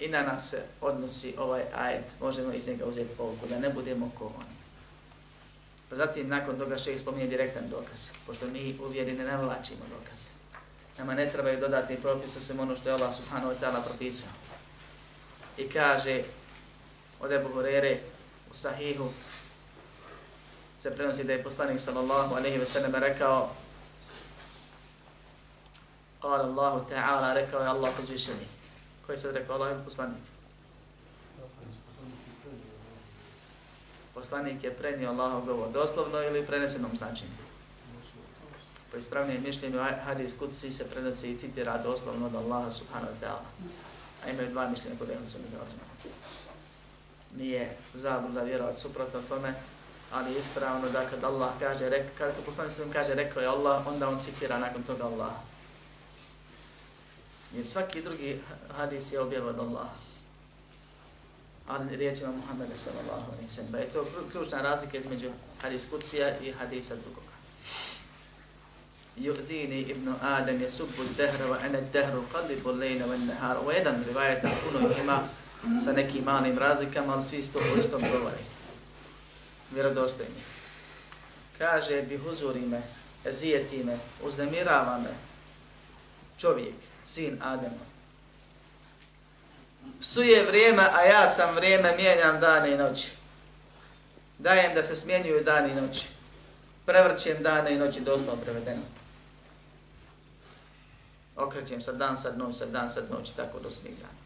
i na nas se odnosi ovaj ajet. Možemo iz njega uzeti povuku, da ne budemo ko oni. Pa zatim, nakon toga šeh spominje direktan dokaz, pošto mi u vjeri ne navlačimo dokaze. Nama ne trebaju dodatni propis, osim ono što je Allah subhanahu wa ta'ala propisao. I kaže, od Ebu Hurere u Sahihu se prenosi da je poslanik sallallahu alaihi ve sallam rekao Kala Allahu ta'ala, rekao je Allah uzvišeni. Koji se rekao Allah je poslanik? Poslanik je prenio Allahov govor doslovno ili prenesenom značenju. Po ispravnijem mišljenju hadis kutsi se prenosi i citira doslovno od Allaha subhanahu wa ta'ala. A imaju dva mišljenja kod ehlu sunnika nije zabluda vjerovati suprotno tome, ali je ispravno da kad Allah kaže, rek, kad poslanik sam kaže rekao je Allah, onda on citira nakon toga Allah. Jer svaki drugi hadis je objav od Allaha Ali riječima Muhammeda sallallahu alaihi sallam. Pa je to ključna razlika između hadis kucija i hadisa drugoga. Yu'dini ibn Adam je subbu dehra wa ene dehru qadibu lejna wa nehara. Ovo je jedan rivajet, puno ima sa nekim malim razlikama, ali svi isto o istom govori vjerodostojni. Kaže, bi huzuri me, ezijeti me, uznemirava me, čovjek, sin Adema. Psuje vrijeme, a ja sam vrijeme, mijenjam dane i noći. Dajem da se smjenjuju dane i noći. Prevrćem dane i noći, doslovno prevedeno. Okrećem sad dan, sad noć, sad dan, sad noć, tako do svih dana.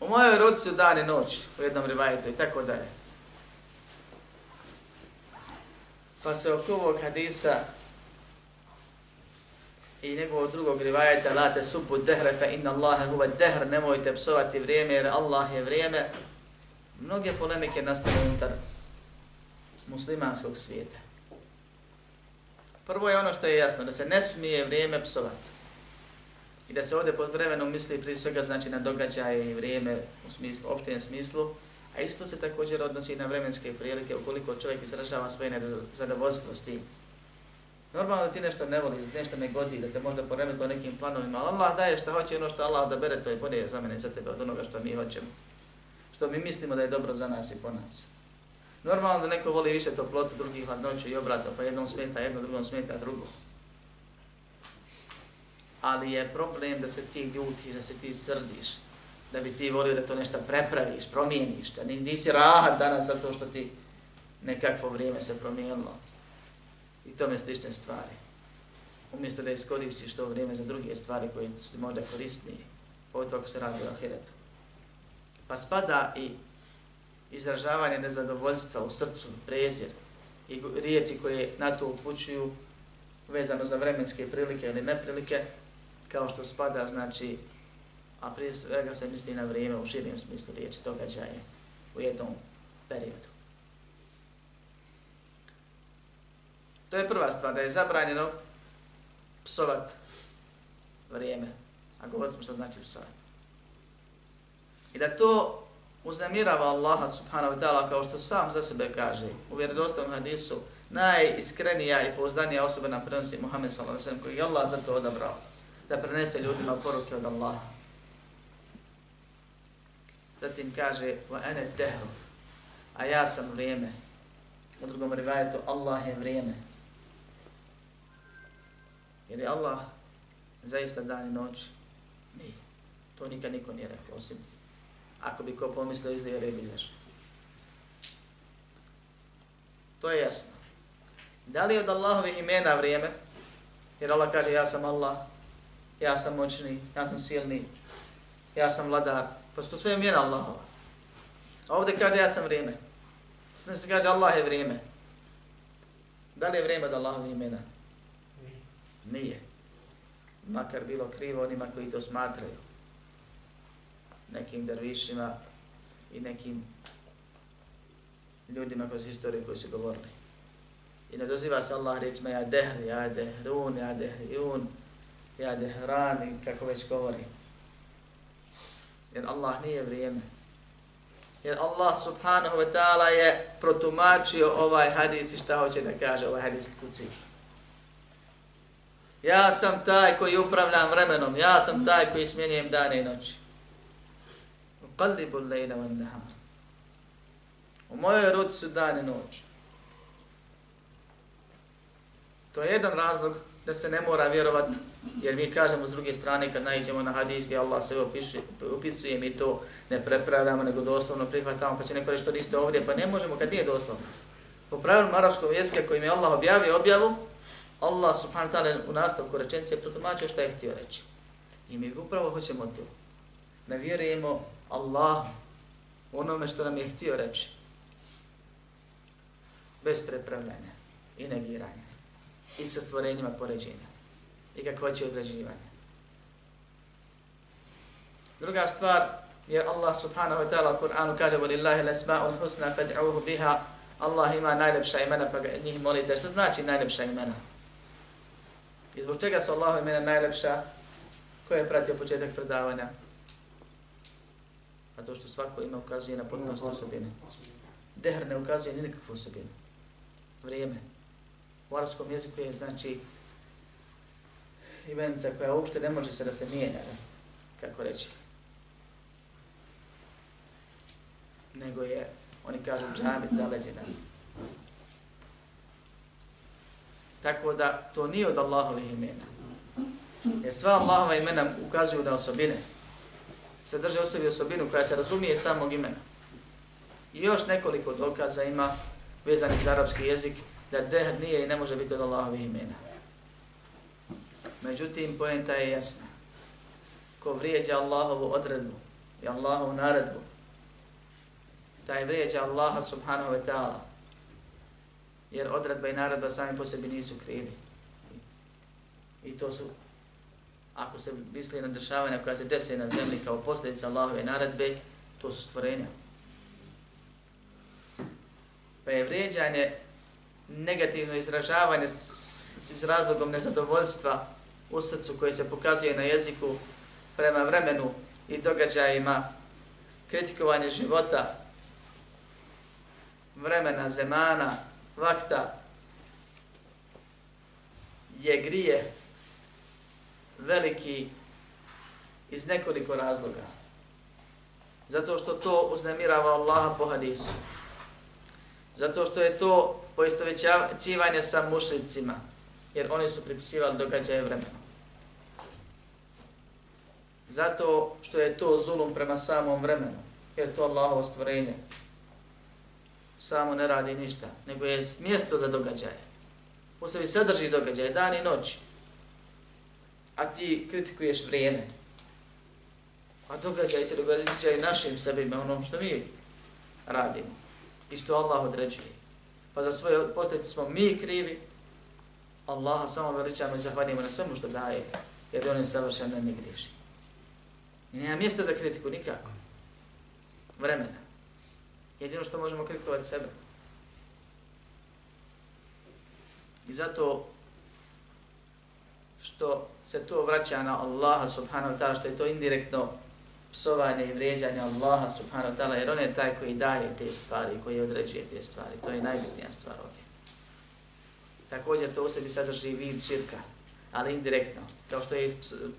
U mojoj rodi su dan i noć, u jednom rivajetu i tako dalje. Pa se oko ovog hadisa i njegovog drugog rivajeta la te subu dehre fa inna Allahe huve dehr, nemojte psovati vrijeme jer Allah je vrijeme. Mnoge polemike nastale unutar muslimanskog svijeta. Prvo je ono što je jasno, da se ne smije vrijeme psovati. I da se ovdje pod vremenom misli prije svega znači na događaje i vrijeme u smislu, opštijem smislu, a isto se također odnosi na vremenske prilike ukoliko čovjek izražava svoje zadovoljstvo s tim. Normalno da ti nešto ne voliš, nešto ne godi, da te možda poremetilo nekim planovima, ali Allah daje što hoće ono što Allah da bere, to je bolje za mene i za tebe od onoga što mi hoćemo. Što mi mislimo da je dobro za nas i po nas. Normalno da neko voli više toplotu, drugih hladnoću i obrata, pa jednom smeta, jedno, drugom smeta, drugo ali je problem da se ti ljutiš, da se ti srdiš, da bi ti volio da to nešto prepraviš, promijeniš, da nisi rahat danas zato što ti nekakvo vrijeme se promijenilo. I tome slične stvari. Umjesto da iskoristiš to vrijeme za druge stvari koje su možda korisnije, pogotovo ako se radi o ahiretu. Pa spada i izražavanje nezadovoljstva u srcu, prezir i riječi koje na to upućuju vezano za vremenske prilike ili neprilike, kao što spada, znači, a prije svega se misli na vrijeme u širijem smislu riječi događaje u jednom periodu. To je prva stvar, da je zabranjeno psovat vrijeme. A govorit smo što znači psovat. I da to uznamirava Allaha subhanahu wa ta'ala kao što sam za sebe kaže u vjerodostojnom hadisu najiskrenija i pouzdanija osoba na prenosi Muhammed sallallahu alaihi wasallam koji je Allah za to odabrao da prenese ljudima poruke od Allaha. Zatim kaže, wa ene dehru, a ja sam vrijeme. U drugom rivajetu, Allah je vrijeme. Jer je Allah zaista dan i noć? Nije. To nikad niko nije rekao, osim ako bi ko pomislio iz jer bi izašao. To je jasno. Da li je od Allahovih imena vrijeme? Jer Allah kaže, ja sam Allah, ja sam moćni, ja sam silni, ja sam vladar. Pa to sve imena Allahova. A ovdje kaže ja sam vrijeme. Sve se kaže Allah je vrijeme. Da li je vrijeme da Allahove imena? Nije. Makar bilo krivo onima koji to smatraju. Nekim dervišima i nekim ljudima kroz istoriju koji su govorili. I ne doziva se Allah rečima ja dehr, ja dehrun, ja dehrun, ja dehrani, kako već govori. Jer Allah nije vrijeme. Jer Allah subhanahu wa ta'ala je protumačio ovaj hadis i šta hoće da kaže ovaj hadis kuci. Ja sam taj koji upravljam vremenom, ja sam taj koji smjenjujem dane i noći. Uqallibu lejna van nahar. U mojoj ruci su dan i noć. To je jedan razlog da se ne mora vjerovat, Jer mi kažemo s druge strane kad najđemo na hadis gdje Allah sve opisuje, opisuje mi to ne prepravljamo nego doslovno prihvatamo pa će neko reći što niste ovdje pa ne možemo kad nije doslovno. Po pravilom arapskog jezika kojim je Allah objavio objavu, Allah subhanahu ta'ala u nastavku rečencije protumačio što je htio reći. I mi upravo hoćemo to. Ne vjerujemo Allah onome što nam je htio reći. Bez prepravljanja i negiranja. I sa stvorenjima poređenja i kakvoće određivanja. Druga stvar, Jer Allah subhanahu wa ta'ala u Kur'anu kaže وَلِلَّهِ الْأَسْمَاءُ الْحُسْنَا فَدْعُوهُ بِهَا Allah ima najlepša imena pa ga njih molite. Što znači najlepša imena? I zbog čega su Allahu imena najlepša? Ko je pratio početak predavanja? A to što svako ima ukazuje na potpunost osobine. Dehr ne ukazuje ni nikakvu osobinu. Vrijeme. U arabskom jeziku je znači imenica koja uopšte ne može se da se mijenja, kako reći. Nego je, oni kažu, džamit zaleđe nas. Tako da to nije od Allahovih imena. Jer sva Allahova imena ukazuju na osobine. Se drže u sebi osobinu koja se razumije iz samog imena. I još nekoliko dokaza ima vezani za arapski jezik da dehr nije i ne može biti od Allahovih imena. Međutim, poenta je jasna. Ko vrijeđa Allahovu odredbu i Allahovu naredbu, taj vrijeđa Allaha subhanahu wa ta'ala. Jer odredba i naredba sami po sebi nisu krivi. I to su, ako se misli na dešavanja koja se desi na zemlji kao posljedica Allahove naredbe, to su stvorenja. Pa je vređanje, negativno izražavanje s, s razlogom nezadovoljstva u srcu koje se pokazuje na jeziku prema vremenu i događajima, kritikovanje života, vremena, zemana, vakta, je grije veliki iz nekoliko razloga. Zato što to uznemirava Allaha po hadisu. Zato što je to poistovećivanje sa mušlicima, jer oni su pripisivali događaje vremena. Zato što je to zulum prema samom vremenu, jer to Allahovo stvorenje samo ne radi ništa, nego je mjesto za događaje. U sebi sadrži događaje, dan i noć. A ti kritikuješ vrijeme. A događaj se događaju našim sebima, onom što mi radimo. I što Allah određuje. Pa za svoje posljedice smo mi krivi, Allaha samo veličamo i zahvalimo na svemu što daje, jer on je savršen, ne griješi. I nema mjesta za kritiku nikako. Vremena. Jedino što možemo kritikovati sebe. I zato što se to vraća na Allaha subhanahu wa ta'ala, što je to indirektno psovanje i vrijeđanje Allaha subhanahu wa ta'ala, jer on je taj koji daje te stvari, koji određuje te stvari. To je najbitnija stvar ovdje. Također to u sebi sadrži vid širka, ali indirektno. Kao što je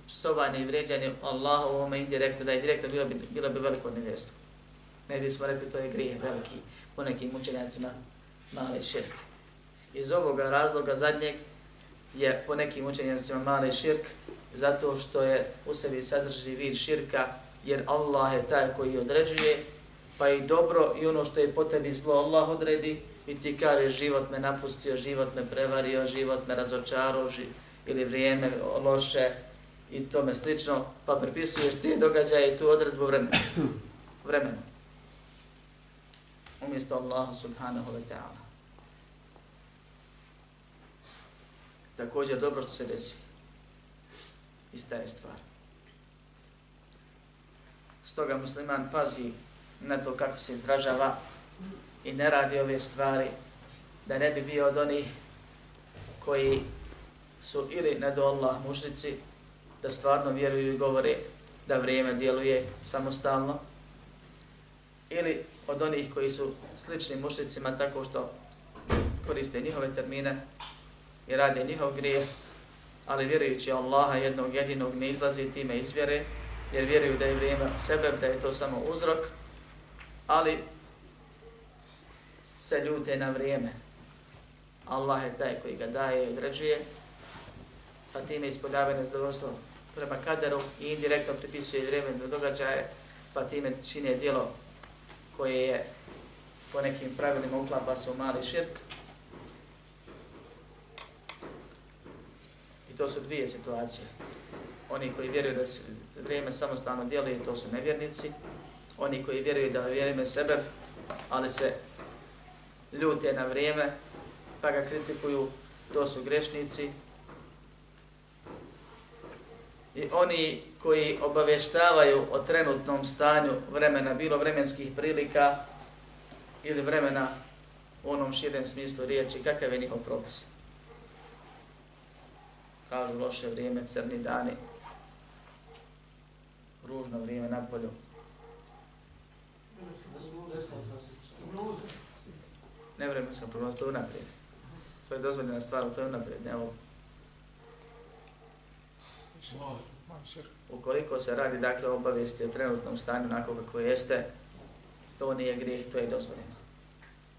psovanje i vrijeđanje Allaha u ovome indirektno, da je direktno bilo bi, bilo bi veliko nevjerstvo. Ne bismo rekli to je grijeh veliki po nekim učenjacima male širk. Iz ovoga razloga zadnjeg je po nekim učenjacima mali širk zato što je u sebi sadrži vid širka jer Allah je taj koji određuje pa i dobro i ono što je po tebi zlo Allah odredi i ti kare život me napustio, život me prevario, život me razočaro ži, ili vrijeme loše i tome slično, pa prepisuješ ti događaje i tu odredbu vremena. vremena. Umjesto Allaha subhanahu wa ta'ala. Također dobro što se desi. Ista je stvar. Stoga musliman pazi na to kako se izražava i ne radi ove stvari da ne bi bio od onih koji su ili ne do Allah mušnici da stvarno vjeruju i govore da vrijeme djeluje samostalno ili od onih koji su slični mušnicima tako što koriste njihove termine i rade njihov grije, ali vjerujući Allaha jednog jedinog ne izlazi time iz vjere, jer vjeruju da je vrijeme sebe, da je to samo uzrok, ali se ljute na vrijeme. Allah je taj koji ga daje i određuje, pa time ispodavaju nezadovoljstvo prema kaderu i indirektno pripisuje vrijeme događaje, pa time čine dijelo koje je po nekim pravilima uklapa se u mali širk. I to su dvije situacije. Oni koji vjeruju da se vrijeme samostalno dijeli, to su nevjernici. Oni koji vjeruju da vrijeme sebe, ali se ljute na vrijeme, pa ga kritikuju, to su grešnici. I oni koji obavještavaju o trenutnom stanju vremena, bilo vremenskih prilika ili vremena u onom širem smislu riječi, kakav je njihov propis. Kažu loše vrijeme, crni dani, ružno vrijeme na polju. Ne vremenska prognoza, to je unaprijed. To je dozvoljena stvar, to je unaprijed, ne ovo. Ukoliko se radi dakle obavijesti o trenutnom stanju onako kako jeste, to nije grijeh, to je dozvoljeno.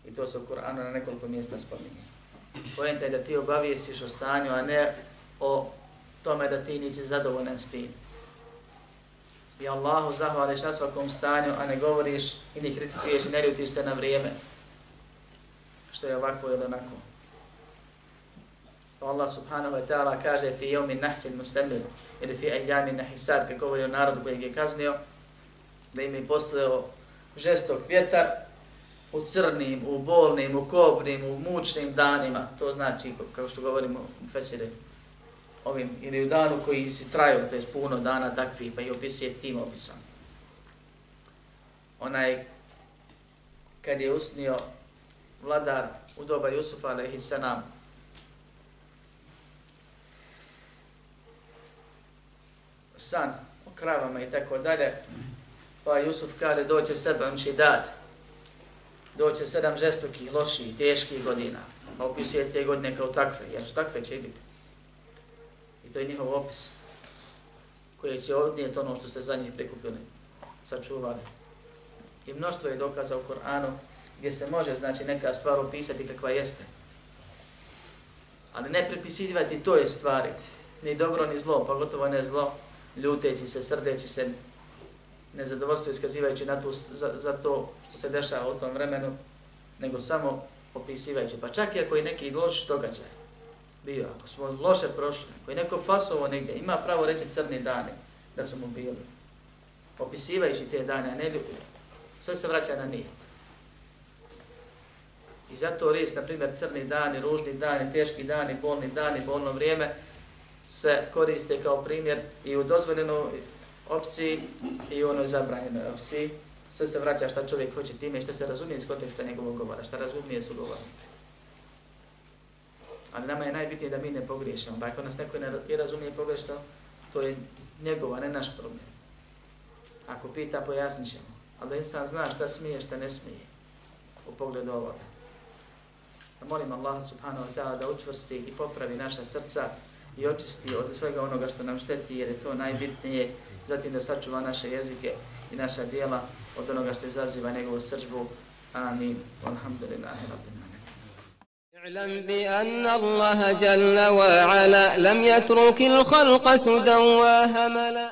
I to se u Koranu na nekoliko mjesta spominje. Pojenta je da ti obavijestiš o stanju, a ne o tome da ti nisi zadovoljan s tim. I Allahu zahvališ na svakom stanju, a ne govoriš i ne kritikuješ i ne ljutiš se na vrijeme. Što je ovako ili onako. Allah subhanahu wa ta'ala kaže fi yawmin nahsil mustamir ili fi ayyamin nahisat kako govori o narodu kojeg je kaznio da im je postojao žestok vjetar u crnim, u bolnim, u kobnim, u mučnim danima. To znači, kao što govorimo u Fesire, ovim, ili u danu koji si trajao, to je puno dana takvi, pa i opisuje tim opisom. Onaj, kad je usnio vladar u doba Jusufa, alaihi sanam, san o kravama i tako dalje. Pa Jusuf kaže doće sedam šidat, doće sedam žestokih, loših, teških godina. Pa opisuje te godine kao takve, jer su takve će biti. I to je njihov opis koje će odnijeti ono što ste za njih prikupili, sačuvali. I mnoštvo je dokaza u Koranu gdje se može znači neka stvar opisati kakva jeste. Ali ne prepisivati toj stvari, ni dobro ni zlo, pa pogotovo ne zlo, ljuteći se, srdeći se, nezadovoljstvo iskazivajući na to, za, za to što se dešava u tom vremenu, nego samo opisivajući. Pa čak i ako je neki loš događaj bio, ako smo loše prošli, ako je neko fasovo negdje, ima pravo reći crni dani da su mu bili. Opisivajući te dane, a ne ljubi. sve se vraća na nijet. I zato riječ, na primjer, crni dani, ružni dani, teški dani, bolni dani, bolno vrijeme, se koriste kao primjer i u dozvoljenoj opciji i u onoj zabranjenoj opciji. Sve se vraća šta čovjek hoće time i šta se razumije iz konteksta njegovog govora, šta razumije su govornik. Ali nama je najbitnije da mi ne pogriješimo. Pa ako nas neko ne razumije pogrešno, to je njegova, ne naš problem. Ako pita, pojasnit ćemo. Ali da insan zna šta smije, šta ne smije u pogledu ovoga. Da molim Allah subhanahu wa ta'ala da učvrsti i popravi naša srca i očisti od svega onoga što nam šteti jer je to najbitnije, zatim da sačuva naše jezike i naša dijela od onoga što izaziva njegovu sržbu. Amin. Alhamdulillahi rabbina. اعلم بأن الله جل وعلا لم يترك الخلق سدى وهملا